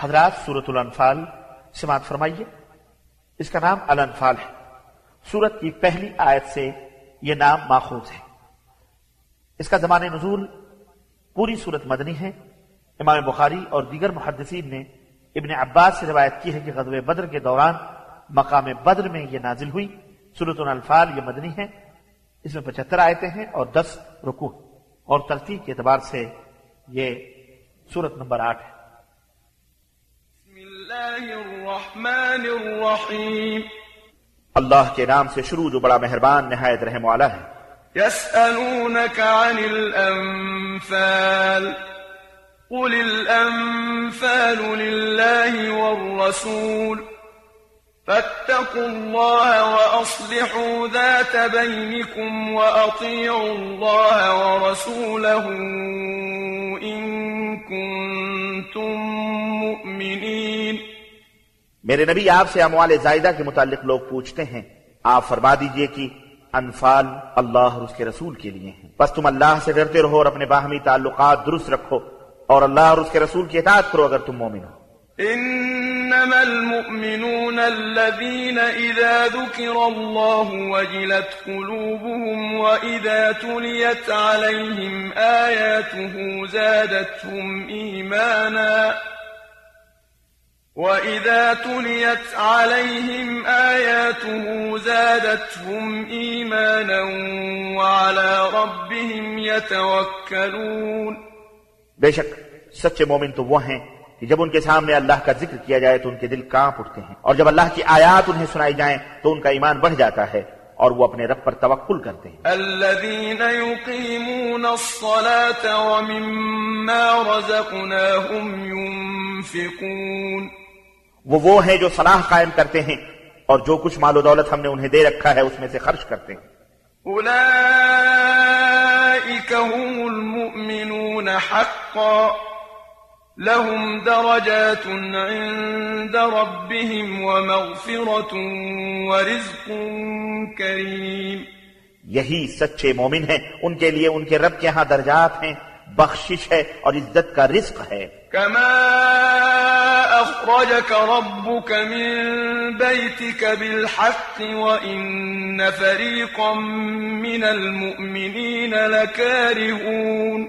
حضرات سورت الانفال، سماعت فرمائیے۔ اس کا نام الانفال ہے۔ سورت کی پہلی آیت سے یہ نام ماخوذ ہے۔ اس کا زمان نزول پوری صورت مدنی ہے۔ امام بخاری اور دیگر محدثین نے ابن عباس سے روایت کی ہے کہ غزوہ بدر کے دوران مقام بدر میں یہ نازل ہوئی۔ سورت الانفال یہ مدنی ہے۔ اس میں پچہتر آیتیں ہیں اور دس رکوع۔ اور ترتیب کے اعتبار سے یہ سورت نمبر آٹھ ہے۔ اللہ کے نام سے شروع جو بڑا مہربان نہایت رحم والا ہے يسألونك عن الأنفال قل الأنفال لله والرسول فاتقوا الله وأصلحوا ذات بينكم وأطيعوا الله ورسوله إن كنتم مؤمنين میرے نبی، آپ سے اموال زائدہ کے متعلق لوگ پوچھتے ہیں۔ آپ فرما دیجیے کہ انفال اللہ اور اس کے رسول کے لیے ہیں۔ بس تم اللہ سے ڈرتے رہو اور اپنے باہمی تعلقات درست رکھو اور اللہ اور اس کے رسول کی اطاعت کرو اگر تم مومن ہو۔ إنما المؤمنون الذين إذا ذكر الله وجلت قلوبهم وإذا تليت عليهم آياته زادتهم إيمانا وإذا تليت عليهم آياته زادتهم إيمانا وعلى ربهم يتوكلون بے شک سچے مومن تو وہ ہیں کہ جب ان کے سامنے اللہ کا ذکر کیا جائے تو ان کے دل کانپ اٹھتے ہیں اور جب اللہ کی آیات انہیں سنائی جائیں تو ان کا ایمان بڑھ جاتا ہے اور وہ اپنے رب پر توکل کرتے ہیں۔ الذين يقيمون الصلاة ومما رزقناهم ينفقون وہ وہ ہیں جو صلاح قائم کرتے ہیں اور جو کچھ مال و دولت ہم نے انہیں دے رکھا ہے اس میں سے خرچ کرتے ہیں۔ أولئك هم المؤمنون حقا لهم درجات عند ربهم ومغفرة ورزق كريم۔ یہی سچے مومن ہیں ان کے لیے ان کے رب کے ہاں درجات ہیں۔ بخشش ہے اور عزت کا رزق ہے۔ كما أخرجك ربك من بيتك بالحق وإن فريقا من المؤمنين لكارهون۔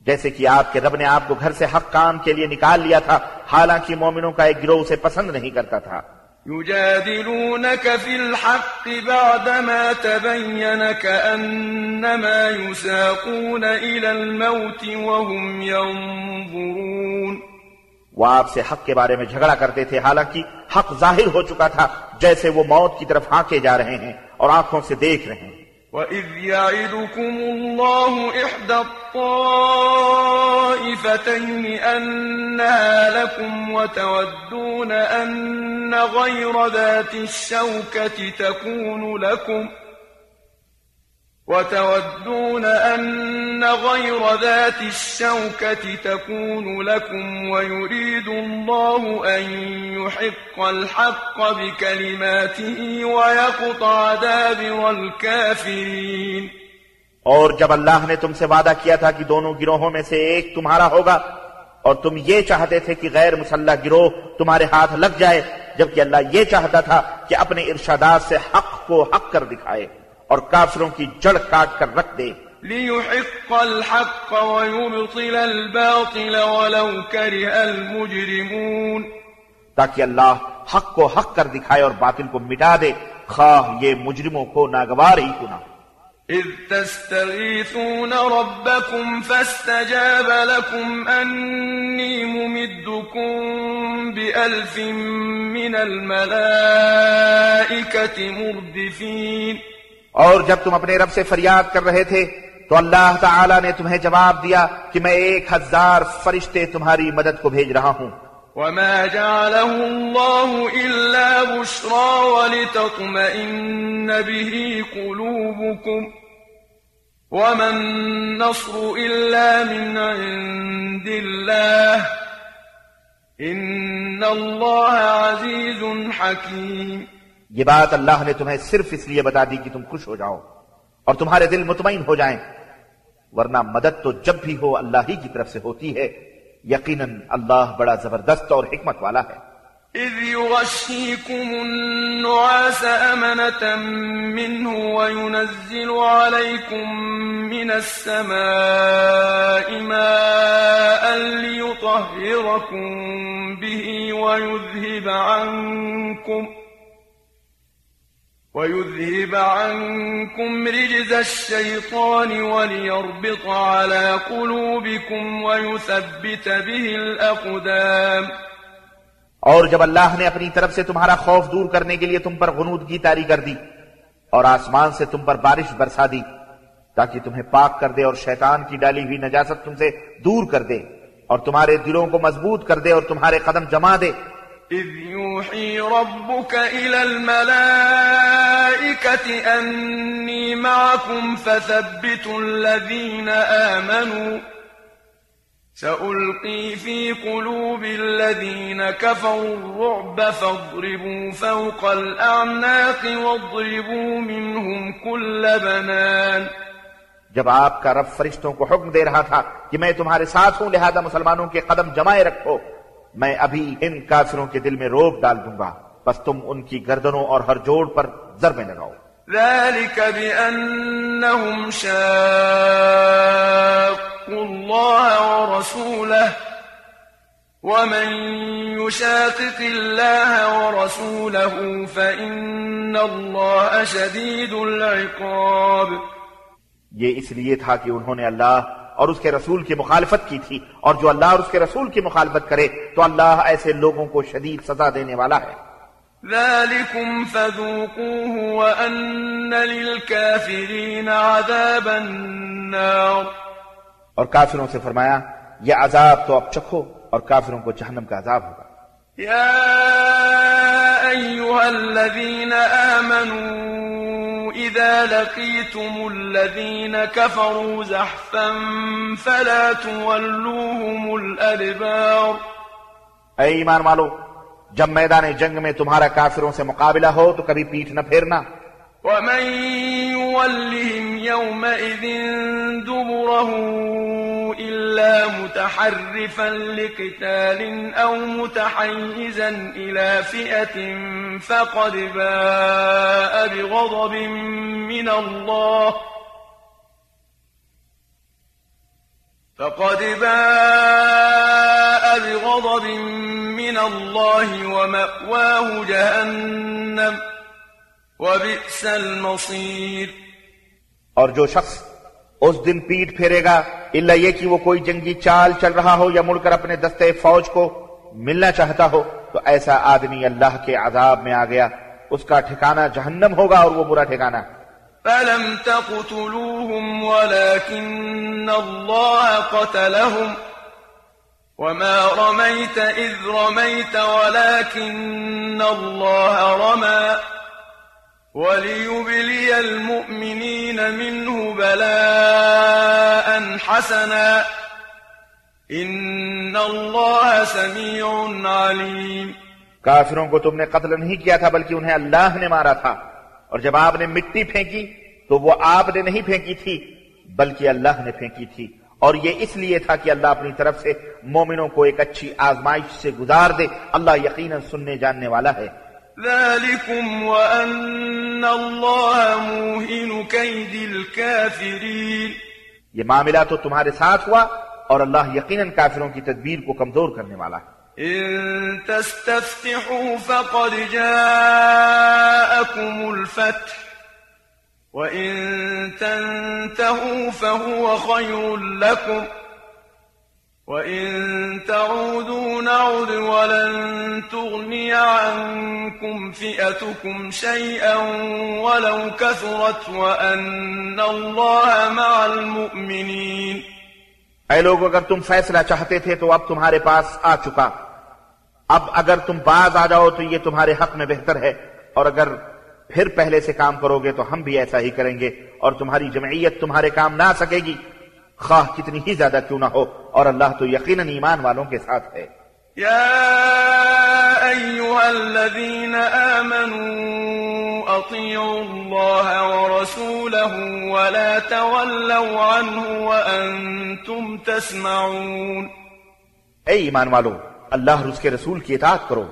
جیسے کہ آپ کے رب نے آپ کو گھر سے حق کام کے لیے نکال لیا تھا حالانکہ مومنوں کا ایک گروہ اسے پسند نہیں کرتا تھا۔ يجادلونك في الحق بعدما تبين كأنما يساقون إلى الموت وهم ينظرون. وہ آپ سے حق کے بارے میں جھگڑا کرتے تھے، حالانکہ حق ظاہر ہو چکا تھا، جیسے وہ موت کی طرف ہانکے جا رہے ہیں اور آنکھوں سے دیکھ رہے ہیں۔ وَإِذْ يَعِدُكُمُ اللَّهُ إِحْدَى الطَّائِفَتَيْنِ أَنَّهَا لَكُمْ وَتَوَدُّونَ أَنَّ غَيْرَ ذَاتِ الشَّوْكَةِ تَكُونُ لَكُمْ وتودون أن غير ذات الشوكة تكون لكم ويريد الله أن يحق الحق بكلماته ويقطع دابر الكافرين. اور جب اللہ نے تم سے وعدہ کیا تھا کہ دونوں گروہوں میں سے ایک تمہارا ہوگا، اور تم یہ چاہتے تھے کہ غیر مسلح گروہ تمہارے ہاتھ لگ جائے، جبکہ اللہ یہ چاہتا تھا کہ اپنے ارشادات سے حق کو حق کر دکھائے۔ اور کافروں کی جڑ کاٹ کر رکھ دے ليحق الحق ويبطل الباطل ولو كره المجرمون. تاکہ اللہ حق کو حق کر دکھائے اور باطل کو مٹا دے۔ خواہ یہ مجرموں کو ناگوار ہی کنا إذ تستغيثون ربكم فاستجاب لكم أني ممدكم بألف من الملائكة مردفين. اور جب تم اپنے رب سے فریاد کر رہے تھے، تو اللہ تعالی نے تمہیں جواب دیا کہ میں ایک ہزار فرشتے تمہاری مدد کو بھیج رہا ہوں۔ وما جعله الله إلا بشرى ولتطمئن به قلوبكم وما النصر إلا من عند الله إن الله عزيز حكيم یہ بات اللہ نے تمہیں صرف اس لیے بتا دی کہ تم خوش ہو جاؤ اور تمہارے دل مطمئن ہو جائیں۔ ورنہ مدد تو جب بھی ہو اللہ ہی کی طرف سے ہوتی ہے۔ یقیناً اللہ بڑا زبردست اور حکمت والا ہے۔ إذ يغشيكم النعاس أمنة منه وينزل عليكم من السماء ماء ليطهركم به ويذهب عنكم ۖ ويذهب عنكم رجز الشيطان وليربط على قلوبكم ويثبت به الأقدام اور جب اللہ نے اپنی طرف سے تمہارا خوف دور کرنے کے لیے تم پر غنودگی تاری کر دی اور آسمان سے تم پر بارش برسا دی تاکہ تمہیں پاک کر دے اور شیطان کی ڈالی ہوئی نجاست تم سے دور کر دے اور تمہارے دلوں کو مضبوط کر دے اور تمہارے قدم جما دے إذ يوحي ربك إلى الملائكة أني معكم فثبتوا الذين آمنوا. سألقي في قلوب الذين كفروا الرعب فاضربوا فوق الأعناق واضربوا منهم كل بنان. جب آپ کا رب فرشتوں کو حکم دے رہا تھا کہ میں تمہارے ساتھ ہوں لہذا مسلمانوں کے قدم جمائے رکھو۔ میں ابھی ان کافروں کے دل میں روب ڈال دوں گا۔ بس تم ان کی گردنوں اور ہر جوڑ پر ضربیں لگاؤ۔ ذلك بأنهم شاقوا الله ورسوله ومن يشاقق الله ورسوله فإن الله شديد العقاب۔ یہ اس لیے تھا کہ انہوں نے اللہ اور اس کے رسول کی مخالفت کی تھی اور جو اللہ اور اس کے رسول کی مخالفت کرے تو اللہ ایسے لوگوں کو شدید سزا دینے والا ہے۔ ذلكم فذوقوه وأن للكافرين عذاب النار۔ اور کافروں سے فرمایا یہ عذاب تو اب چکھو اور کافروں کو جہنم کا عذاب ہوگا۔ يا أيها الذين آمنوا إذا لقيتم الذين كفروا زحفا فلا تولوهم الأدبار اے ایمان والو جب میدان جنگ میں تمہارا کافروں سے مقابلہ ہو تو کبھی پیٹھ نہ پھیرنا۔ ومن يولهم يومئذ دبره إلا متحرفا لقتال أو متحيزا إلى فئة فقد باء بغضب من الله. فقد باء بغضب من الله ومأواه جهنم وبئس المصير. اور جو شخص اس دن پیٹ پھیرے گا۔ اللہ یہ کہ وہ کوئی جنگی چال چل رہا ہو یا مڑ کر اپنے دستے فوج کو ملنا چاہتا ہو، تو ایسا آدمی اللہ کے عذاب میں آ گیا۔ اس کا ٹھکانہ جہنم ہوگا اور وہ برا ٹھکانہ۔ فلم تقتلوهم ولكن الله قتلهم۔ وما رميت إذ رميت ولكن الله رمى۔ وليبلي المؤمنين منه بلاء حسنا. إن الله سميع عليم. کافروں کو تم نے قتل نہیں کیا تھا، بلکہ انہیں اللہ نے مارا تھا۔ اور جب آپ نے مٹی پھینکی، تو وہ آپ نے نہیں پھینکی تھی، بلکہ اللہ نے پھینکی تھی۔ اور یہ اس لیے تھا کہ اللہ اپنی طرف سے مومنوں کو ایک اچھی آزمائش سے گزار دے۔ اللہ یقیناً سننے جاننے والا ہے۔ ذلكم وأن الله موهن كيد الكافرين. یہ معاملہ تو تمہارے ساتھ ہوا اور اللہ یقیناً کافروں کی تدبیر کو کمزور کرنے والا ہے۔ إن تستفتحوا فقد جاءكم الفتح وإن تنتهوا فهو خير لكم۔ وإن تعودوا نعد ولن تغني عنكم فئتكم شيئا ولو كثرت وأن الله مع المؤمنين۔ اے لوگ، اگر تم فیصلہ چاہتے تھے تو اب تمہارے پاس آ چکا۔ اب اگر تم باز آ جاؤ تو یہ تمہارے حق میں بہتر ہے۔ اور اگر پھر پہلے سے کام کرو گے تو ہم بھی ایسا ہی کریں گے اور تمہاری جمعیت تمہارے کام نہ سکے گی۔ خواہ کتنی ہی زیادہ کیوں نہ ہو۔ اور اللہ تو یقیناً ایمان والوں کے ساتھ ہے۔ يا أيها الذين آمنوا أطيعوا الله ورسوله ولا تولوا عنه وأنتم تسمعون۔ اے ایمان والو اللہ اور اس کے رسول کی اطاعت کرو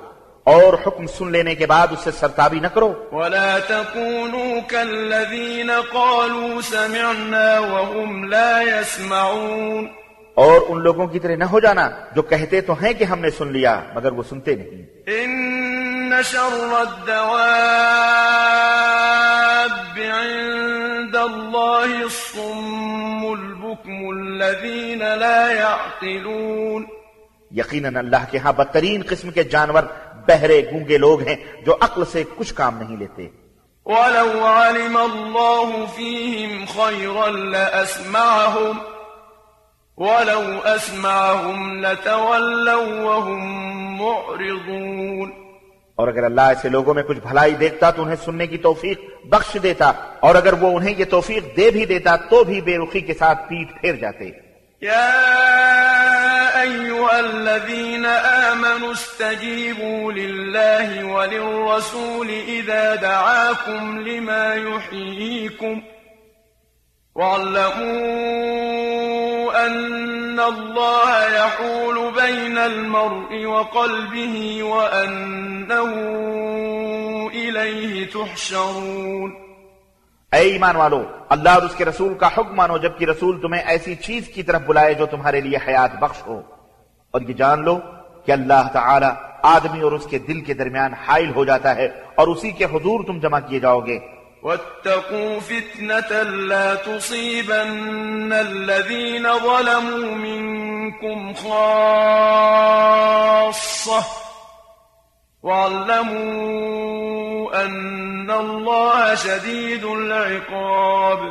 اور حکم سن لینے کے بعد اس سے سرتابی نہ کرو۔ ولا تكونوا كالذين قالوا سمعنا وهم لا يسمعون۔ اور ان لوگوں کی طرح نہ ہو جانا جو کہتے تو ہیں کہ ہم نے سن لیا مگر وہ سنتے نہیں۔ إن شر الدواب عند الله الصم البكم الذين لا يعقلون۔ یقیناً اللہ کے ہاں بدترین قسم کے جانور بہرے گونگے لوگ ہیں جو عقل سے کچھ کام نہیں لیتے۔ ولو علم الله فيهم خيرا لأسمعهم۔ ولو أسمعهم لتولوا وهم معرضون. اور اگر اللہ ایسے لوگوں میں کچھ بھلائی دیکھتا تو انہیں سننے کی توفیق بخش دیتا اور اگر وہ انہیں یہ توفیق دے بھی دیتا تو بھی بے رخی کے ساتھ پیٹ پھیر جاتے۔ یا أيها الذين آمنوا استجيبوا لله وللرسول إذا دعاكم لما يحييكم وعلمون أن الله يحول بين المرء وقلبه وأنه إليه تحشرون اے ایمان والو، اللہ اور اس کے رسول کا حکم مانو جبکہ رسول تمہیں ایسی چیز کی طرف بلائے جو تمہارے لیے حیات بخش ہو۔ اور یہ جان لو کہ اللہ تعالی آدمی اور اس کے دل کے درمیان حائل ہو جاتا ہے اور اسی کے حضور تم جمع کیے جاؤ گے۔ واتقوا فتنة لا تصيبن الذين ظلموا منكم خاصة. واعلموا أن الله شديد العقاب.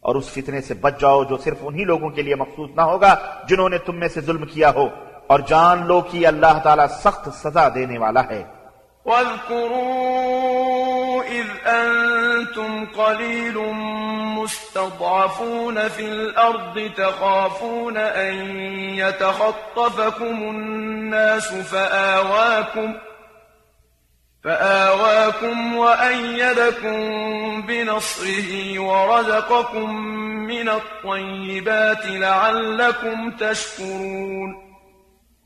اور اس فتنے سے بچ جاؤ جو صرف انہی لوگوں کے لیے مخصوص نہ ہوگا جنہوں نے تم میں سے ظلم کیا ہو اور جان لو کہ اللہ تعالیٰ سخت سزا دینے والا ہے۔ واذكروا إذ أنتم قليل مستضعفون في الأرض تخافون أن يتخطفكم الناس فآواكم فآواكم وأيدكم بنصره ورزقكم من الطيبات لعلكم تشكرون.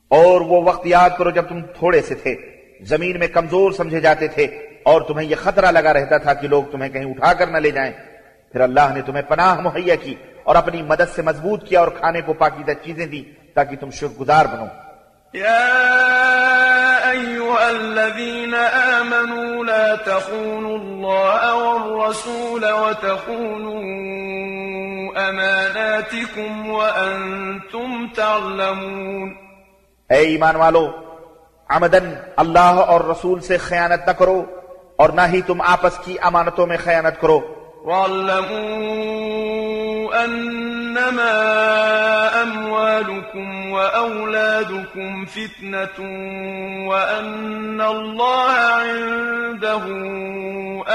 اور وہ وقت یاد کرو جب تم تھوڑے سے تھے زمین میں کمزور سمجھے جاتے تھے اور تمہیں یہ خطرہ لگا رہتا تھا کہ لوگ تمہیں کہیں اٹھا کر نہ لے جائیں۔ پھر اللہ نے تمہیں پناہ مہیا کی اور اپنی مدد سے مضبوط کیا اور کھانے کو پاکیزہ چیزیں دی تاکہ تم شکر گزار بنو۔ يا أيها الذين آمنوا لا تخونوا الله والرسول وتخونوا أماناتكم وأنتم تعلمون۔ اے ایمان والو عمدن اللہ اور رسول سے خیانت نہ کرو۔ اور نہ ہی تم آپس کی امانتوں میں خیانت کرو۔ واعلموا أنما أموالكم وأولادكم فتنة وأن الله عنده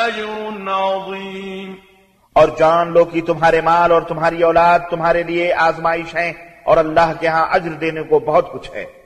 أجر عظيم۔ اور جان لو کہ تمہارے مال اور تمہاری اولاد تمہارے لیے آزمائش ہیں اور اللہ کے ہاں اجر دینے کو بہت کچھ ہے۔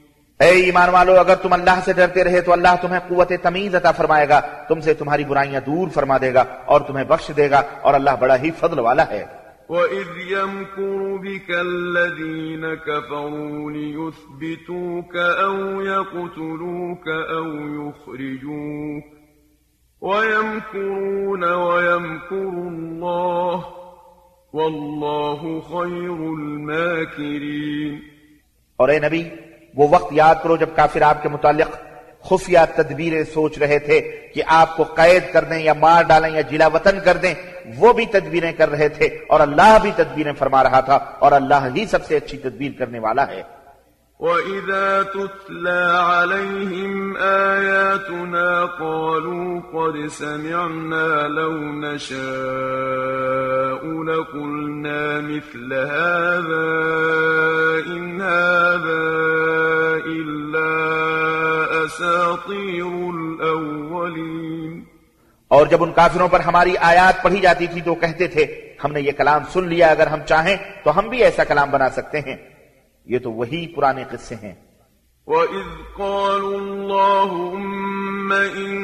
اے ایمان والو اگر تم اللہ سے ڈرتے رہے تو اللہ تمہیں قوت تمیز عطا فرمائے گا۔ تم سے تمہاری برائیاں دور فرما دے گا اور تمہیں بخش دے گا اور اللہ بڑا ہی فضل والا ہے۔ وَإِذْ يَمْكُرُ بِكَ الَّذِينَ كَفَرُوا لِيُثْبِتُوكَ أَوْ يَقْتُلُوكَ أَوْ يُخْرِجُوكَ وَيَمْكُرُونَ وَيَمْكُرُ اللَّهُ وَاللَّهُ خَيْرُ الْمَاكِرِينَ۔ اور اے نبی وہ وقت یاد کرو جب کافر آپ کے متعلق خفیہ تدبیریں سوچ رہے تھے کہ آپ کو قید کر دیں یا مار ڈالیں یا جلا وطن کر دیں، وہ بھی تدبیریں کر رہے تھے اور اللہ بھی تدبیریں فرما رہا تھا اور اللہ ہی سب سے اچھی تدبیر کرنے والا ہے۔ وَإِذَا تُتْلَى عَلَيْهِمْ آيَاتُنَا قَالُوا قَدْ سَمِعْنَا لَوْ نَشَاءُ لَقُلْنَا مِثْلَ هَذَا إِنْ هَذَا إِلَّا أَسَاطِيرُ الْأَوَّلِينَ اور جب ان کافروں پر ہماری آیات پڑھی جاتی تھی تو کہتے تھے، ہم نے یہ کلام سن لیا، اگر ہم چاہیں تو ہم بھی ایسا کلام بنا سکتے ہیں۔ یہ تو وہی پرانے قصے ہیں وَإِذْ قَالُوا اللَّهُمَّ إِن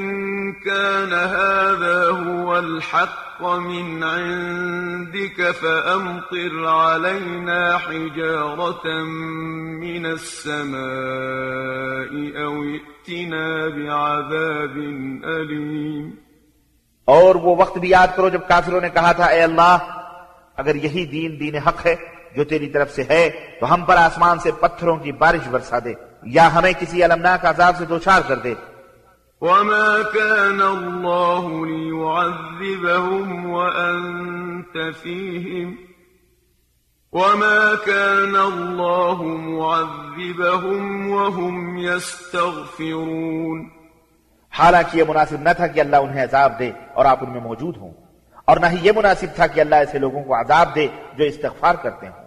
كَانَ هَذَا هُوَ الْحَقَّ مِنْ عِنْدِكَ فَأَمْطِرْ عَلَيْنَا حِجَارَةً مِنَ السَّمَاءِ أَوْ اِئْتِنَا بِعَذَابٍ أَلِيمٍ۔ اور وہ وقت بھی یاد کرو جب کافروں نے کہا تھا اے اللہ اگر یہی دین دین حق ہے جو تیری طرف سے ہے تو ہم پر آسمان سے پتھروں کی بارش برسا دے یا ہمیں کسی المناک عذاب سے دوچار کر دے۔ وما كان الله ليعذبهم وأنت فيهم وما كان الله معذبهم وهم يستغفرون۔ حالانکہ یہ مناسب نہ تھا کہ اللہ انہیں عذاب دے اور آپ ان میں موجود ہوں اور نہ ہی یہ مناسب تھا کہ اللہ ایسے لوگوں کو عذاب دے جو استغفار کرتے ہوں۔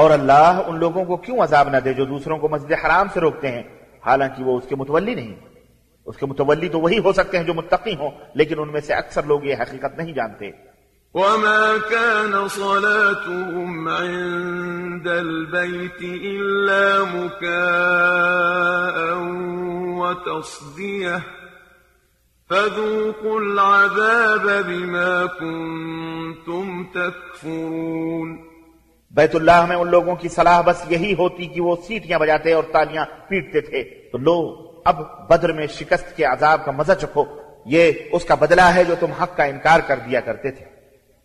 اور اللہ ان لوگوں کو کیوں عذاب نہ دے جو دوسروں کو مسجد حرام سے روکتے ہیں؟ حالانکہ وہ اس کے متولی نہیں۔ اس کے متولی تو وہی ہو سکتے ہیں جو متقی ہوں، لیکن ان میں سے اکثر لوگ یہ حقیقت نہیں جانتے۔ وما كان صلاتهم عند البيت إلا مكاء وتصديه فذوقوا العذاب بما كنتم تكفرون بیت اللہ میں ان لوگوں کی صلاح بس یہی ہوتی کہ وہ سیٹیاں بجاتے اور تالیاں پیٹتے تھے۔ تو لو اب بدر میں شکست کے عذاب کا مزہ چکھو۔ یہ اس کا بدلہ ہے جو تم حق کا انکار کر دیا کرتے تھے۔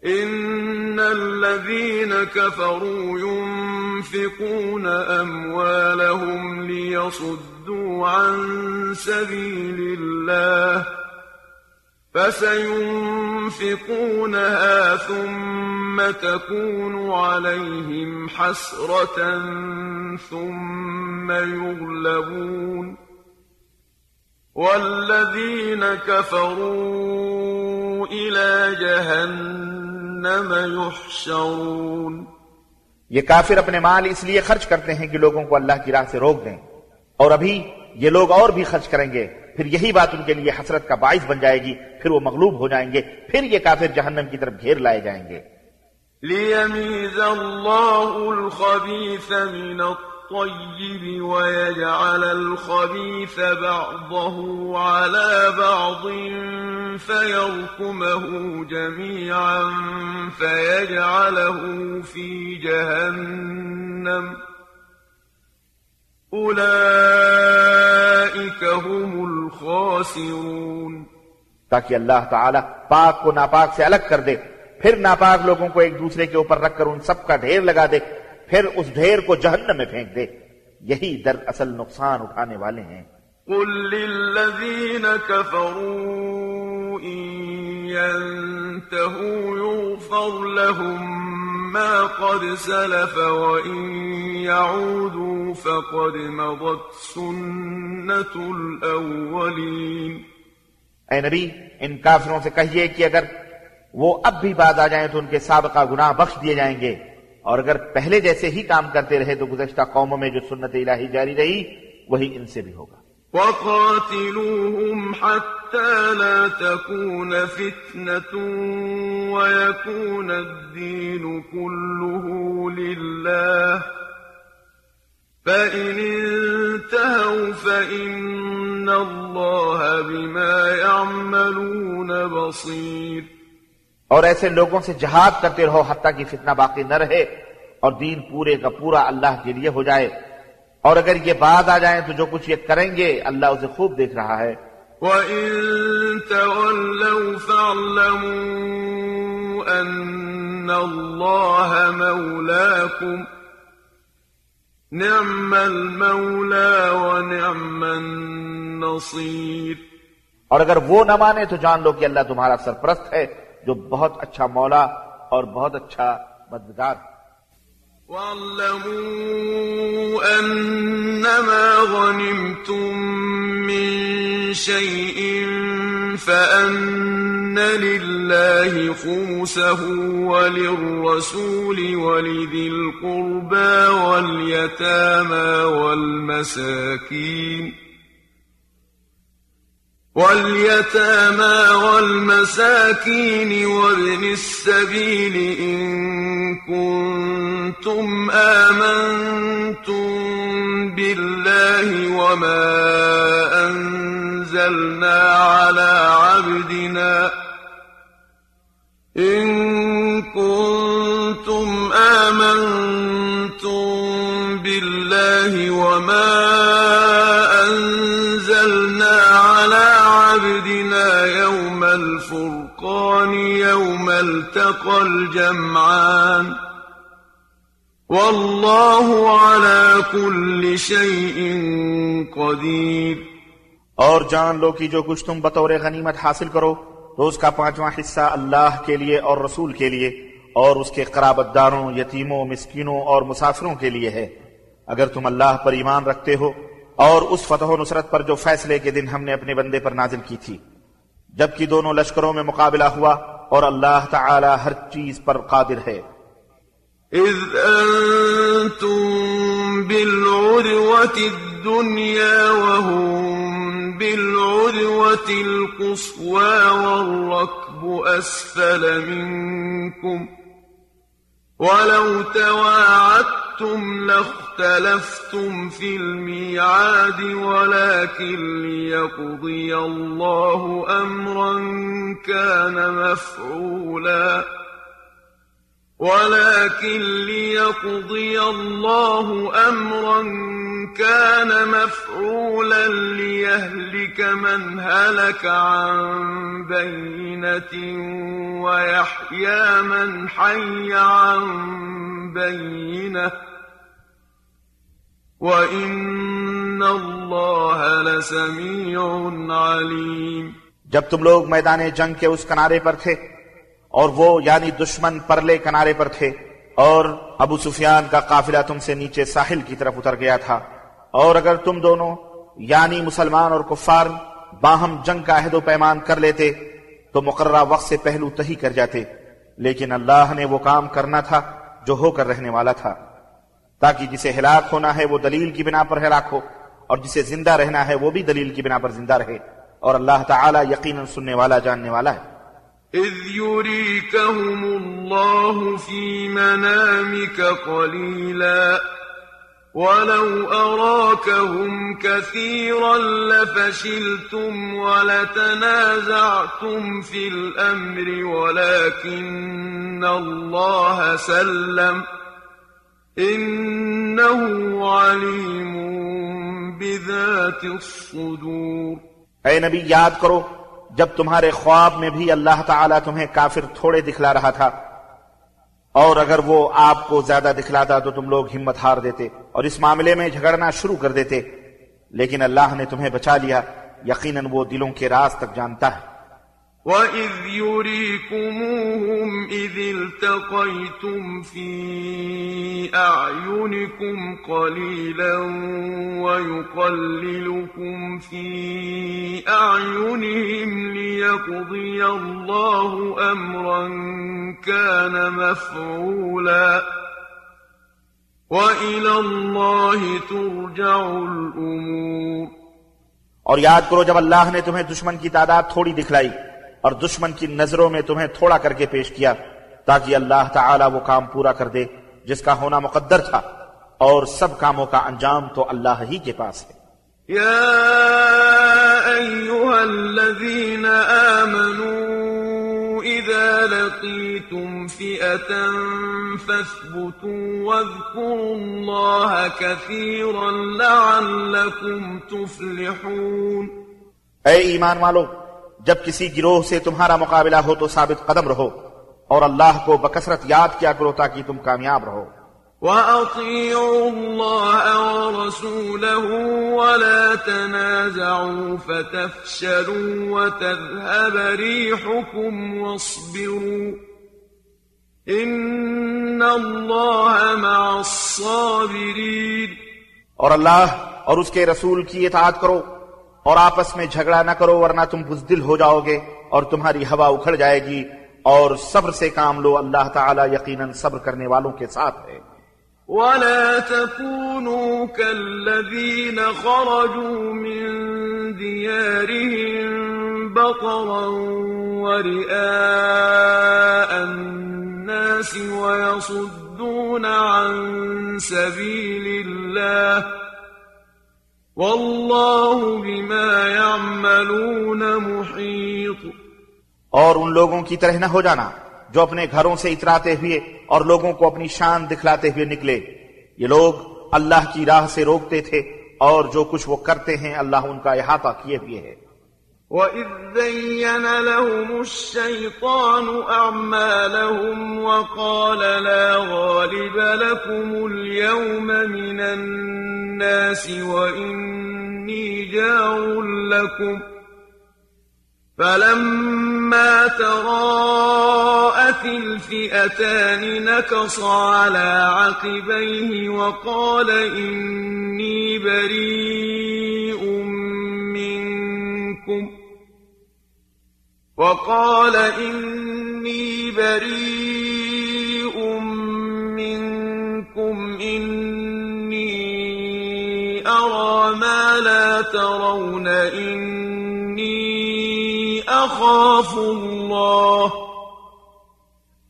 ان الذين كفروا ينفقون اموالهم ليصدوا عن سبيل الله فسينفقونها ثم تكون عليهم حسرة ثم يغلبون والذين كفروا إلى جهنم يحشرون یہ کافر اپنے مال اس لیے خرچ کرتے ہیں کہ لوگوں کو اللہ کی راہ سے روک دیں اور ابھی یہ لوگ اور بھی خرچ کریں گے پھر یہی بات ان کے لیے حسرت کا باعث بن جائے گی، پھر وہ مغلوب ہو جائیں گے، پھر یہ کافر جہنم کی طرف گھیر لائے جائیں گے۔ لِيَمِيزَ اللَّهُ الْخَبِيثَ مِنَ الطَّيِّبِ وَيَجْعَلَ الْخَبِيثَ بَعْضَهُ عَلَى بَعْضٍ فَيَرْكُمَهُ جَمِيعًا فَيَجْعَلَهُ فِي جَهَنَّمَ هم الخاسرون تاکہ اللہ تعالی پاک کو ناپاک سے الگ کر دے پھر ناپاک لوگوں کو ایک دوسرے کے اوپر رکھ کر ان سب کا ڈھیر لگا دے پھر اس ڈھیر کو جہنم میں پھینک دے۔ یہی در اصل نقصان اٹھانے والے ہیں۔ قل للذین كفروا ان ينتهوا يغفر لهم ما قد سلف وإن يعودوا فقد مضت سنة الأولين اے نبی، ان کافروں سے کہیے کہ اگر وہ اب بھی بعد آ جائیں تو ان کے سابقہ گناہ بخش دیے جائیں گے۔ اور اگر پہلے جیسے ہی کام کرتے رہے تو گزشتہ قوموں میں جو سنت الہی جاری رہی، وہی ان سے بھی ہوگا۔ وقاتلوهم حتى لا تكون فتنة ويكون الدين كله لله. فإن انتهوا فإن الله بما يعملون بصير. اور ایسے لوگوں سے جہاد کرتے رہو حتیٰ کہ فتنہ باقی نہ رہے اور دین پورے کا پورا اللہ کے لیے ہو جائے۔ اور اگر یہ بعد آ جائیں تو جو کچھ یہ کریں گے اللہ اسے خوب دیکھ رہا ہے۔ وَإِن تَوَلَّوْا فَاعْلَمُوا أَنَّ اللَّهَ مَوْلَاكُمْ نِعْمَ الْمَوْلَى وَنِعْمَ النَّصِيرُ۔ اور اگر وہ نہ مانے تو جان لو کہ اللہ تمہارا سرپرست ہے جو بہت اچھا مولا اور بہت اچھا مددگار۔ ہے واعلموا أنما غنمتم من شيء فأن لله خمسه وللرسول ولذي القربى واليتامى والمساكين واليتامى والمساكين وابن السبيل إن كنتم آمنتم بالله وما أنزلنا على عبدنا إن كنتم آمنتم بالله وما أنزلنا الفرقان يوم التقى الجمعان والله على كل شيء قدير اور جان لو کہ جو کچھ تم بطور غنیمت حاصل کرو تو اس کا پانچواں حصہ اللہ کے لیے اور رسول کے لیے اور اس کے قرابت داروں یتیموں، مسکینوں اور مسافروں کے لیے ہے۔ اگر تم اللہ پر ایمان رکھتے ہو اور اس فتح و نصرت پر جو فیصلے کے دن ہم نے اپنے بندے پر نازل کی تھی۔ جبکہ دونوں لشکروں میں مقابلہ ہوا اور اللہ تعالی ہر چیز پر قادر ہے۔ اذ انتم بالعدوة الدنيا وهم بالعدوة القصوى والركب أسفل منكم ولو تواعدتم لاختلفتم في الميعاد ولكن ليقضي الله أمرا كان مفعولا. ولكن ليقضي الله أمرا كان مفعولا ليهلك من هلك عن بينة ويحيى من حي عن بينة. وإن الله لسميع عليم. جب تم لوگ میدان جنگ کے اس کنارے پر تھے اور وہ یعنی دشمن پرلے کنارے پر تھے اور ابو سفیان کا قافلہ تم سے نیچے ساحل کی طرف اتر گیا تھا۔ اور اگر تم دونوں یعنی مسلمان اور کفار باہم جنگ کا عہد و پیمان کر لیتے، تو مقررہ وقت سے پہلو تہی کر جاتے۔ لیکن اللہ نے وہ کام کرنا تھا جو ہو کر رہنے والا تھا۔ تاکہ جسے ہلاک ہونا ہے وہ دلیل کی بنا پر ہلاک ہو، اور جسے زندہ رہنا ہے وہ بھی دلیل کی بنا پر زندہ رہے۔ اور اللہ تعالی یقیناً سننے والا، جاننے والا ہے۔ إذ يريكهم الله في منامك قليلا. ولو أراكهم كثيرا لفشلتم ولتنازعتم في الأمر ولكن الله سلم إنه عليم بذات الصدور. اے نبی یاد کرو جب تمہارے خواب میں بھی اللہ تعالیٰ تمہیں کافر تھوڑے دکھلا رہا تھا، اور اگر وہ آپ کو زیادہ دکھلاتا تو تم لوگ ہمت ہار دیتے اور اس معاملے میں جھگڑنا شروع کر دیتے، لیکن اللہ نے تمہیں بچا لیا، یقیناً وہ دلوں کے راز تک جانتا ہے۔ وَإِذْ يُرِيكُمُوهُمْ إِذِ الْتَقَيْتُمْ فِي أَعْيُنِكُمْ قَلِيلًا وَيُقَلِّلُكُمْ فِي أَعْيُنِهِمْ لِيَقْضِيَ اللَّهُ أَمْرًا كَانَ مَفْعُولًا وَإِلَى اللَّهِ تُرْجَعُ الْأُمُورُ اور یاد کرو جب اللہ نے تمہیں دشمن کی تعداد تھوڑی دکھلائی اور دشمن کی نظروں میں تمہیں تھوڑا کر کے پیش کیا تاکہ اللہ تعالی وہ کام پورا کر دے جس کا ہونا مقدر تھا اور سب کاموں کا انجام تو اللہ ہی کے پاس ہے۔ يا أيها الذين آمنوا إذا لقيتم فئة فاثبتوا واذكروا الله كثيرا لعلكم تفلحون۔ اے ایمان والو جب کسی گروہ سے تمہارا مقابلہ ہو تو ثابت قدم رہو اور اللہ کو بکثرت یاد کیا کرو تاکہ تم کامیاب رہو۔ وأطيعوا الله ورسوله ولا تنازعوا فتفشلوا وتذهب ريحكم واصبروا إن الله مع الصابرين اور اللہ اور اس کے رسول کی اطاعت کرو۔ اور آپس میں جھگڑا نہ کرو ورنہ تم بزدل ہو جاؤ گے اور تمہاری ہوا اکھڑ جائے گی اور صبر سے کام لو، اللہ تعالی یقیناً صبر کرنے والوں کے ساتھ ہے۔ ولا تكونوا كالذين خرجوا من ديارهم بطرا ورئاء الناس ويصدون عن سبيل الله والله بما يعملون محيط اور ان لوگوں کی طرح نہ ہو جانا جو اپنے گھروں سے اتراتے ہوئے اور لوگوں کو اپنی شان دکھلاتے ہوئے نکلے۔ یہ لوگ اللہ کی راہ سے روکتے تھے اور جو کچھ وہ کرتے ہیں اللہ ان کا احاطہ کیے ہوئے ہے۔ وَإِذْ زَيَّنَ لَهُمُ الشَّيْطَانُ أَعْمَالَهُمْ وَقَالَ لَا غَالِبَ لَكُمُ الْيَوْمَ مِنَ النَّاسِ وَإِنِّي جَارٌ لَكُمْ. فلما تراءت الفئتان نكص على عقبيه وقال إني بريء منكم. وقال إني بريء أرى ترون إني أخاف الله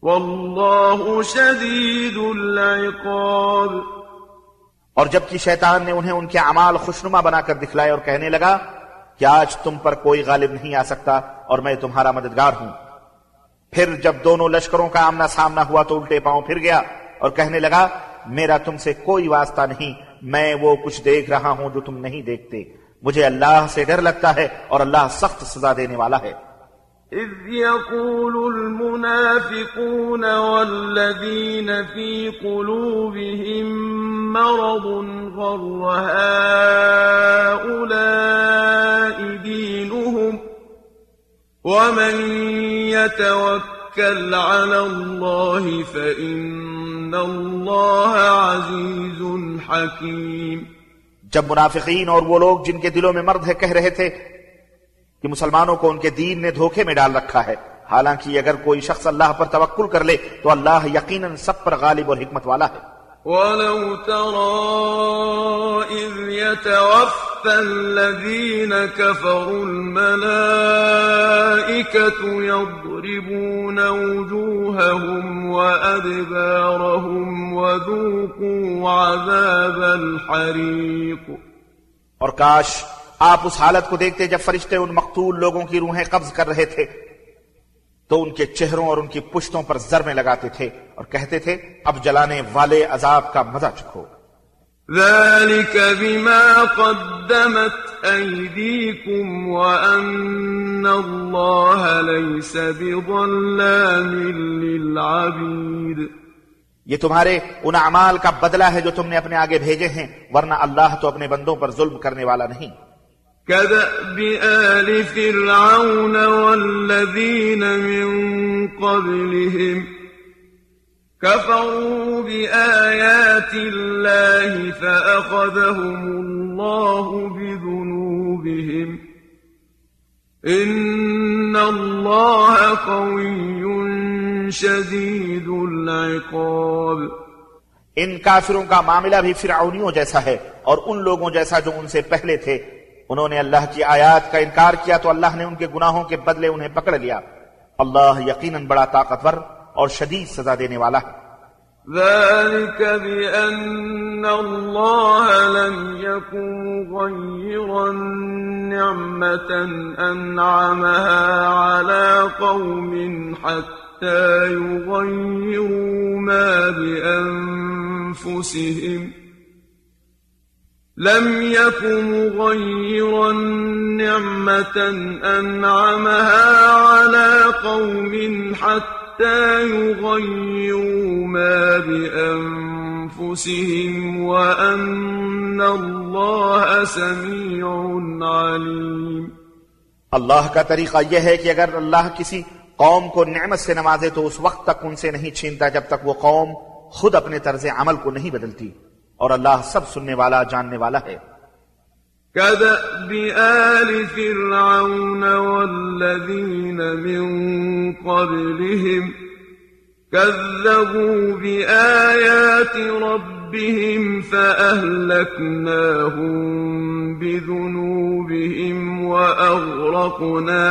والله شديد العقاب اور جبکہ شیطان نے انہیں ان کے اعمال خوشنما بنا کر دکھلائے اور کہنے لگا کہ آج تم پر کوئی غالب نہیں آ سکتا اور میں تمہارا مددگار ہوں۔ پھر جب دونوں لشکروں کا آمنا سامنا ہوا تو الٹے پاؤں پھر گیا اور کہنے لگا، میرا تم سے کوئی واسطہ نہیں میں وہ کچھ دیکھ رہا ہوں جو تم نہیں دیکھتے۔ مجھے اللہ سے ڈر لگتا ہے اور اللہ سخت سزا دینے والا ہے۔ إذ يقول المنافقون والذين في قلوبهم مرض غر هؤلاء دينهم ومن يتوكل على الله فإن الله عزيز حكيم جب منافقین اور وہ لوگ جن کے دلوں میں مرد ہے کہہ رہے تھے کہ مسلمانوں کو ان کے دین نے دھوکے میں ڈال رکھا ہے، حالانکہ اگر کوئی شخص اللہ پر توکل کر لے تو اللہ یقیناً سب پر غالب اور حکمت والا ہے۔ ولو ترى إذ يتوفى الذين كفروا الملائكة يضربون وجوههم وأدبارهم وذوقوا عذاب الحريق. اور کاش آپ اس حالت کو دیکھتے جب فرشتے ان مقتول لوگوں کی روحیں قبض کر رہے تھے۔ تو ان کے چہروں اور ان کی پشتوں پر ضربیں لگاتے تھے اور کہتے تھے اب جلانے والے عذاب کا مزہ چکھو۔ ذلك بما قدمت أيديكم وأن الله ليس بظلام للعبيد۔ یہ تمہارے ان اعمال کا بدلہ ہے جو تم نے اپنے آگے بھیجے ہیں ورنہ اللہ تو اپنے بندوں پر ظلم کرنے والا نہیں۔ كدأب آل فرعون والذين من قبلهم كفروا بآيات الله فأخذهم الله بذنوبهم إن الله قوي شديد العقاب ان کافروں کا معاملہ بھی فرعونیوں جیسا ہے اور ان لوگوں جیسا جو ان سے پہلے تھے انہوں نے اللہ کی آیات کا انکار کیا تو اللہ نے ان کے گناہوں کے بدلے انہیں پکڑ لیا۔ اللہ یقیناً بڑا طاقتور اور شدید سزا دینے والا ہے۔ ذلك بأن الله لم يكن غير نعمة أنعمها على قوم حتى يغيروا ما بأنفسهم لم يكن مغيرا نعمة أنعمها على قوم حتى يغيروا ما بأنفسهم وأن الله سميع عليم. اللہ کا طریقہ یہ ہے کہ اگر اللہ کسی قوم کو نعمت سے نوازے تو اس وقت تک ان سے نہیں چھینتا جب تک وہ قوم خود اپنے طرز عمل کو نہیں بدلتی۔ اور اللہ سب سننے والا، جاننے والا ہے۔ كدأب آل فرعون والذين من قبلهم كذبوا بآيات ربهم فأهلكناهم بذنوبهم وأغرقنا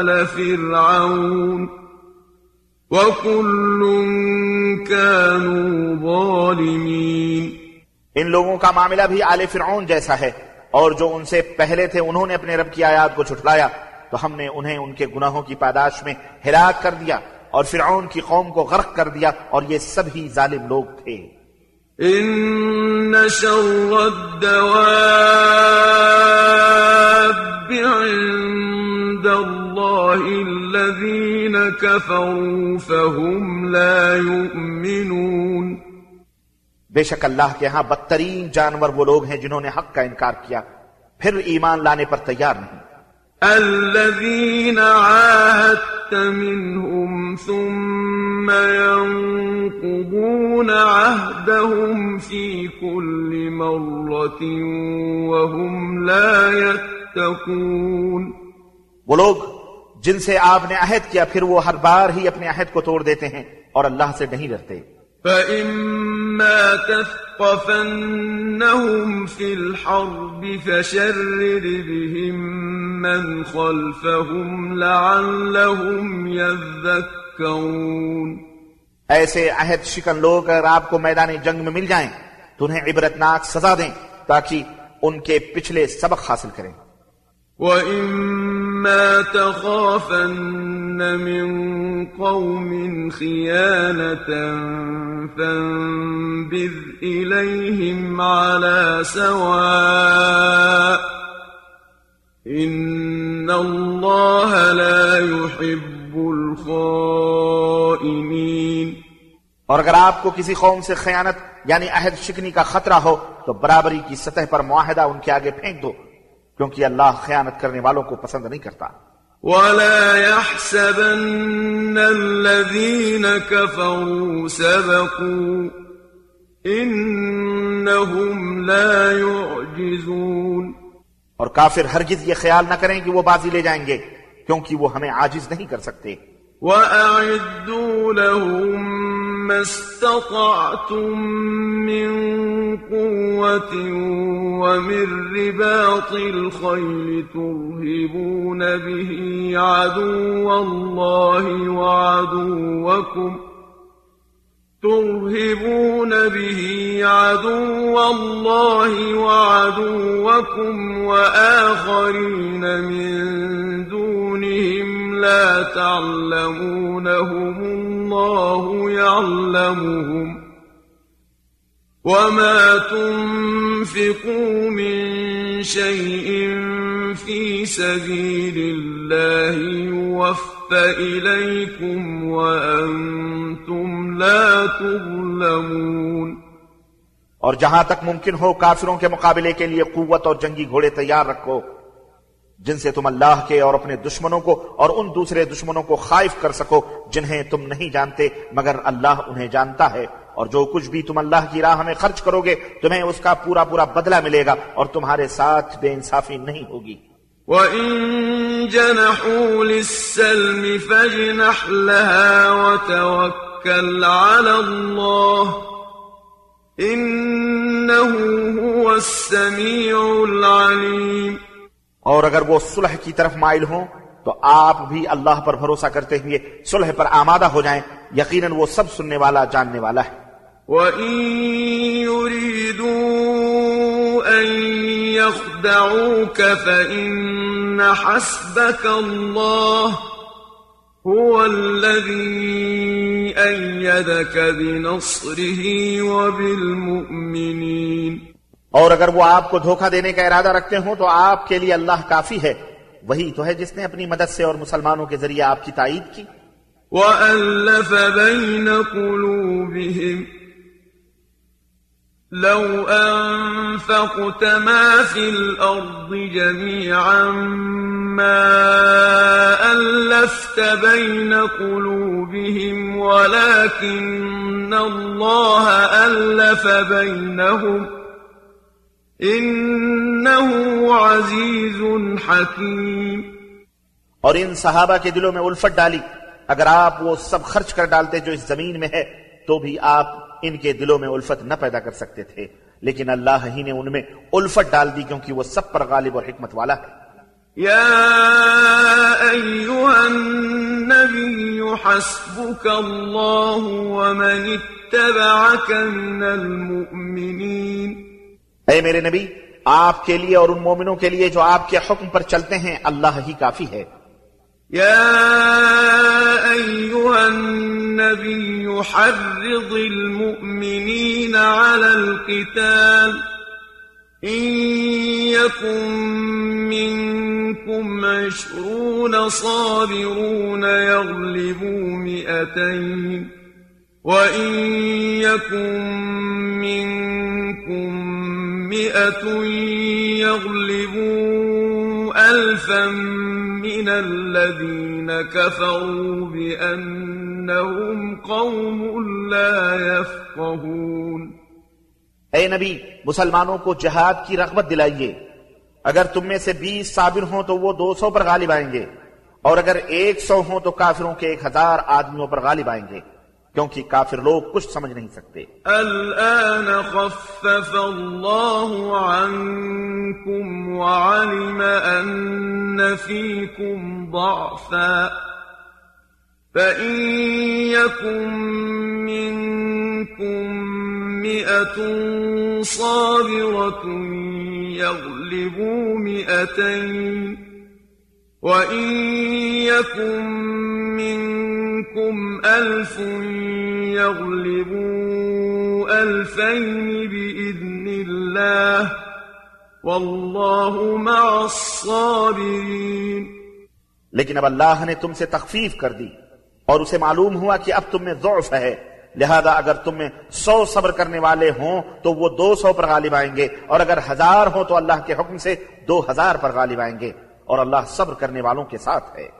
آل فرعون وكل كانوا ظالمين ان لوگوں کا معاملہ بھی آل فرعون جیسا ہے اور جو ان سے پہلے تھے انہوں نے اپنے رب کی آیات کو چھٹلایا تو ہم نے انہیں ان کے گناہوں کی پاداش میں ہلاک کر دیا اور فرعون کی قوم کو غرق کر دیا اور یہ سب ہی ظالم لوگ تھے۔ إن شر الدواب عند الله الذين كفروا فهم لا يؤمنون۔ بے شک اللہ کے ہاں بدترین جانور وہ لوگ ہیں جنہوں نے حق کا انکار کیا پھر ایمان لانے پر تیار نہیں۔ الذين عاهدت منهم ثم ينقضون عهدهم في كل مرة وهم لا يتقون۔ وہ لوگ جن سے آپ نے عہد کیا پھر وہ ہر بار ہی اپنے عہد کو توڑ دیتے ہیں اور اللہ سے نہیں ڈرتے۔ فإما تثقفنهم في الحرب فشرر بهم من خلفهم لعلهم يذكرون۔ ایسے عہد شکن لوگ اگر آپ کو میدان جنگ میں مل جائیں تو انہیں عبرتناک سزا دیں تاکہ ان کے پچھلے سبق حاصل کریں۔ وإما تخافن من قوم خيانة فانبذ إليهم على سواء إن الله لا يحب الخائنين اور اگر آپ کو کسی قوم سے خیانت یعنی عہد شکنی کا خطرہ ہو تو برابری کی سطح پر معاہدہ ان کے آگے پھینک دو۔ کیونکہ اللہ خیانت کرنے والوں کو پسند نہیں کرتا۔ ولا يحسبن الذين كفروا سبقوا إنهم لا يعجزون۔ اور کافر ہرگز یہ خیال نہ کریں کہ وہ بازی لے جائیں گے کیونکہ وہ ہمیں عاجز نہیں کر سکتے۔ وأعدوا لهم ما استطعتم من قوة ومن رباط الخيل ترهبون به عدو الله وعدوكم ترهبون به عدو الله وعدوكم وآخرين من لا تعلمونهم الله يعلمهم وما تنفقوا من شيء في سبيل الله يوفى إليكم وأنتم لا تظلمون اور جہاں تک ممکن ہو کافروں کے مقابلے کے لیے قوت اور جنگی گھوڑے تیار رکھو جن سے تم اللہ کے اور اپنے دشمنوں کو اور ان دوسرے دشمنوں کو خائف کر سکو جنہیں تم نہیں جانتے، مگر اللہ انہیں جانتا ہے۔ اور جو کچھ بھی تم اللہ کی راہ میں خرچ کرو گے، تمہیں اس کا پورا پورا بدلہ ملے گا اور تمہارے ساتھ بے انصافی نہیں ہوگی۔ وَإِن جَنَحُوا لِلسَّلْمِ فَاجْنَحْ لَهَا وَتَوَكَّلْ عَلَى اللَّهِ إِنَّهُ هُوَ السَّمِيعُ الْعَلِيمُ اور اگر وہ صلح کی طرف مائل ہوں، تو آپ بھی اللہ پر بھروسہ کرتے ہوئے صلح پر آمادہ ہو جائیں۔ یقیناً وہ سب سننے والا، جاننے والا ہے۔ وَإِن يُرِيدُوا أَن يَخْدَعُوكَ فَإِنَّ حَسْبَكَ اللَّهُ هُوَ الَّذِي أَيَّدَكَ بِنَصْرِهِ وَبِالْمُؤْمِنِينَ۔ اور اگر وہ آپ کو دھوکہ دینے کا ارادہ رکھتے ہوں تو آپ کے لیے اللہ کافی ہے۔ وہی تو ہے جس نے اپنی مدد سے اور مسلمانوں کے ذریعے آپ کی تائید کی۔ وألف بين قلوبهم لو أنفقت ما في الأرض جميعا ما ألفت بين قلوبهم ولكن الله ألف بينهم إنه عزيز حكيم۔ اور ان صحابہ کے دلوں میں الفت ڈالی۔ اگر آپ وہ سب خرچ کر ڈالتے جو اس زمین میں ہے تو بھی آپ ان کے دلوں میں الفت نہ پیدا کر سکتے تھے۔ لیکن اللہ ہی نے ان میں الفت ڈال دی کیونکہ وہ سب پر غالب اور حکمت والا ہے۔ يا أيها النبي حسبك الله ومن اتبعك من المؤمنين اے میرے نبی، آپ کے لیے اور ان مومنوں کے لیے جو آپ کے حکم پر چلتے ہیں، اللہ ہی کافی ہے۔ يا أيها النبي حرض المؤمنين على القتال۔ إن يكن منكم عشرون صابرون يغلبوا مئتين وإن يكن منكم مئة يغلبوا ألفا من الذين كفروا بأنهم قوم لا يفقهون اے نبی، مسلمانوں کو جہاد کی رغبت دلائیے۔ اگر تم میں سے بیس صابر ہوں تو وہ دو سو پر غالب آئیں گے، اور اگر ایک سو ہوں تو کافروں کے ایک ہزار آدمیوں پر غالب آئیں گے۔ کیونکہ کافر لوگ کچھ سمجھ نہیں سکتے الآن خفف الله عنكم وعلم أن فيكم ضعفا. فإن يكن منكم مئة صابرة يغلبوا مئتين. وإن يكن منكم ألف يغلبوا ألفين بإذن الله والله مع الصابرين. لیکن اب اللہ نے تم سے تخفیف کر دی اور اسے معلوم ہوا کہ اب تم میں ضعف ہے۔ لہذا اگر تم میں سو صبر کرنے والے ہوں تو وہ دو سو پر غالب آئیں گے اور اگر ہزار ہوں تو اللہ کے حکم سے دو ہزار پر غالب آئیں گے اور اللہ صبر کرنے والوں کے ساتھ ہے۔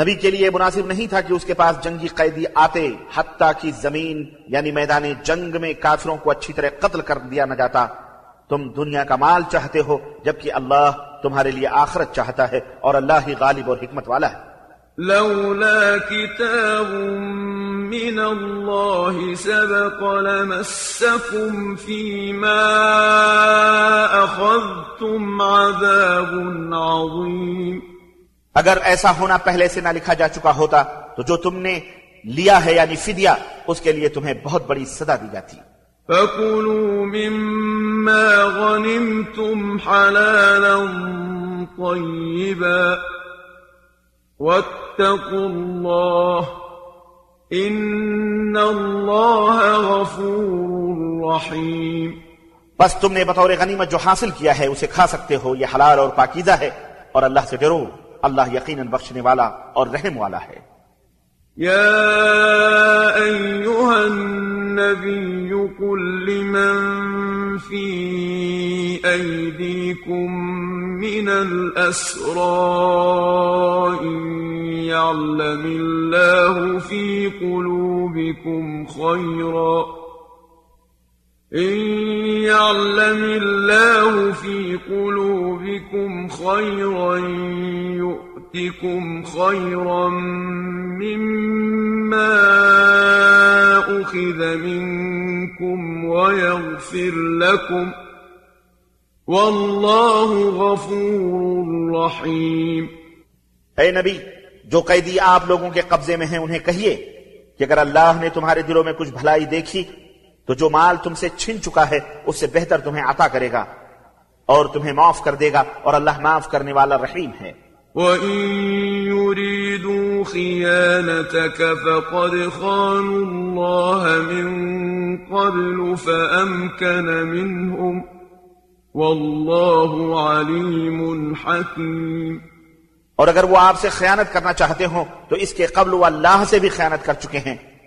نبی کے لیے مناسب نہیں تھا کہ اس کے پاس جنگی قیدی آتے، حتیٰ کی زمین یعنی میدان جنگ میں کافروں کو اچھی طرح قتل کر دیا نہ جاتا۔ تم دنیا کا مال چاہتے ہو، جبکہ اللہ تمہارے لیے آخرت چاہتا ہے اور اللہ ہی غالب اور حکمت والا ہے۔ لولا كتاب من الله سبق لمسكم فيما أخذتم عذاب عظيم اگر ایسا ہونا پہلے سے نہ لکھا جا چکا ہوتا تو جو تم نے لیا ہے یعنی فدیہ اس کے لیے تمہیں بہت بڑی سزا دی جاتی۔ فكلوا مما غنمتم حلالا طيبا واتقوا الله إن الله غفور رحيم۔ بس تم نے بطور غنیمت جو حاصل کیا ہے اسے کھا سکتے ہو یہ حلال اور پاکیزہ ہے اور اللہ سے ڈرو۔ اللہ یقیناً بخشنے والا اور رحم والا ہے۔ يا أيها النبي قل لمن في أيديكم من الأسرى إن يعلم الله في قلوبكم خيرا إن يعلم الله في قلوبكم خيرا يؤتكم خيرا مما أخذ منكم ويغفر لكم والله غفور رحيم. اے نبی جو قیدی آپ لوگوں کے قبضے میں ہیں انہیں کہیے کہ اگر اللہ نے تمہارے دلوں میں کچھ بھلائی دیکھی تو جو مال تم سے چھن چکا ہے اس سے بہتر تمہیں عطا کرے گا اور تمہیں معاف کر دے گا اور اللہ معاف کرنے والا رحیم ہے۔ وَإِن يُرِيدُوا خِيَانَتَكَ فَقَدْ خَانُوا اللَّهَ مِن قَبْلُ فَأَمْكَنَ مِنْهُمْ وَاللَّهُ عَلِيمٌ حَكِيمٌ۔ اور اگر وہ آپ سے خیانت کرنا چاہتے ہوں تو اس کے قبل وہ اللہ سے بھی خیانت کر چکے ہیں۔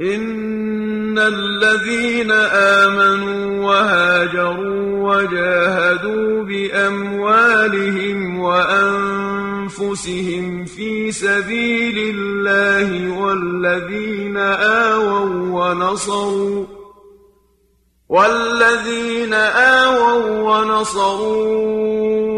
إن الذين آمنوا وهاجروا وجاهدوا بأموالهم وأنفسهم في سبيل الله والذين آووا ونصروا والذين آووا ونصروا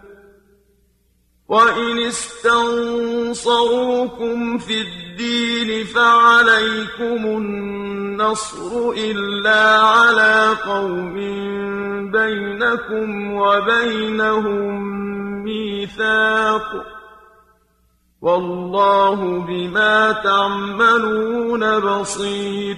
وإن استنصروكم في الدين فعليكم النصر إلا على قوم بينكم وبينهم ميثاق والله بما تعملون بصير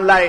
لائے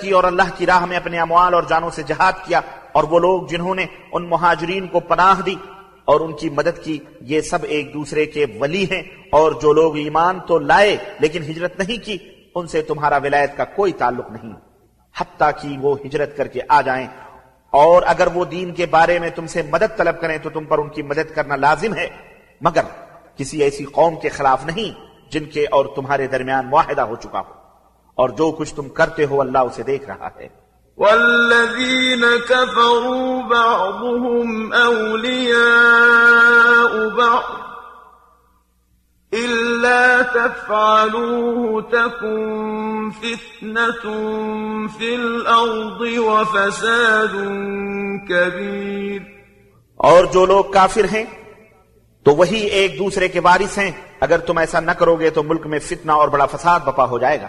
کی اور اللہ کی راہ میں اپنے اموال اور جانوں سے جہاد کیا اور وہ لوگ جنہوں نے ان مہاجرین کو پناہ دی اور ان کی مدد کی، یہ سب ایک دوسرے کے ولی ہیں۔ اور جو لوگ ایمان تو لائے لیکن ہجرت نہیں کی، ان سے تمہارا ولایت کا کوئی تعلق نہیں۔ حتیٰ کہ وہ ہجرت کر کے آ جائیں۔ اور اگر وہ دین کے بارے میں تم سے مدد طلب کریں تو تم پر ان کی مدد کرنا لازم ہے۔ مگر کسی ایسی قوم کے خلاف نہیں جن کے اور تمہارے درمیان معاہدہ ہو چکا ہو۔ اور جو کچھ تم کرتے ہو، اللہ اسے دیکھ رہا ہے۔ والذين كفروا بعضهم أولياء بعض إلا تفعلوه تكن فتنة في الأرض وفساد كبير اور جو لوگ کافر ہیں، تو وہی ایک دوسرے کے وارث ہیں۔ اگر تم ایسا نہ کرو گے تو ملک میں فتنہ اور بڑا فساد بپا ہو جائے گا۔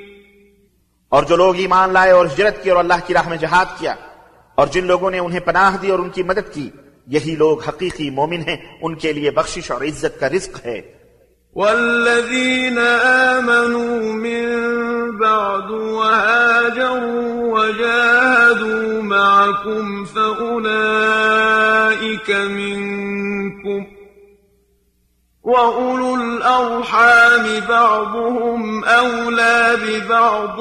اور جو لوگ ایمان لائے اور ہجرت کی اور اللہ کی راہ میں جہاد کیا، اور جن لوگوں نے انہیں پناہ دی اور ان کی مدد کی، یہی لوگ حقیقی مومن ہیں، ان کے لیے بخشش اور عزت کا رزق ہے۔ والذين آمنوا من بعد وهاجروا وجاهدوا معكم فأولئك منكم وَأُولُو الْأَرْحَامِ بَعْضُهُمْ أَوْلَى بِبَعْضٍ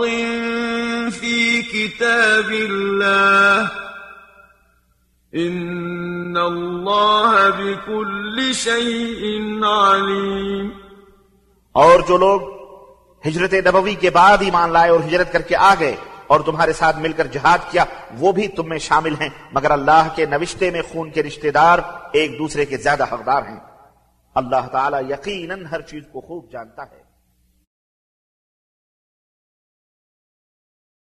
فِي كِتَابِ اللَّهِ إِنَّ اللَّهَ بِكُلِّ شَيْءٍ عَلِيمٌ اور جو لوگ ہجرت نبوی کے بعد ایمان لائے اور ہجرت کر کے آ گئے اور تمہارے ساتھ مل کر جہاد کیا، وہ بھی تم میں شامل ہیں، مگر اللہ کے نوشتے میں خون کے رشتہ دار ایک دوسرے کے زیادہ حقدار ہیں۔ اللہ تعالیٰ یقیناً ہر چیز کو خوب جانتا ہے۔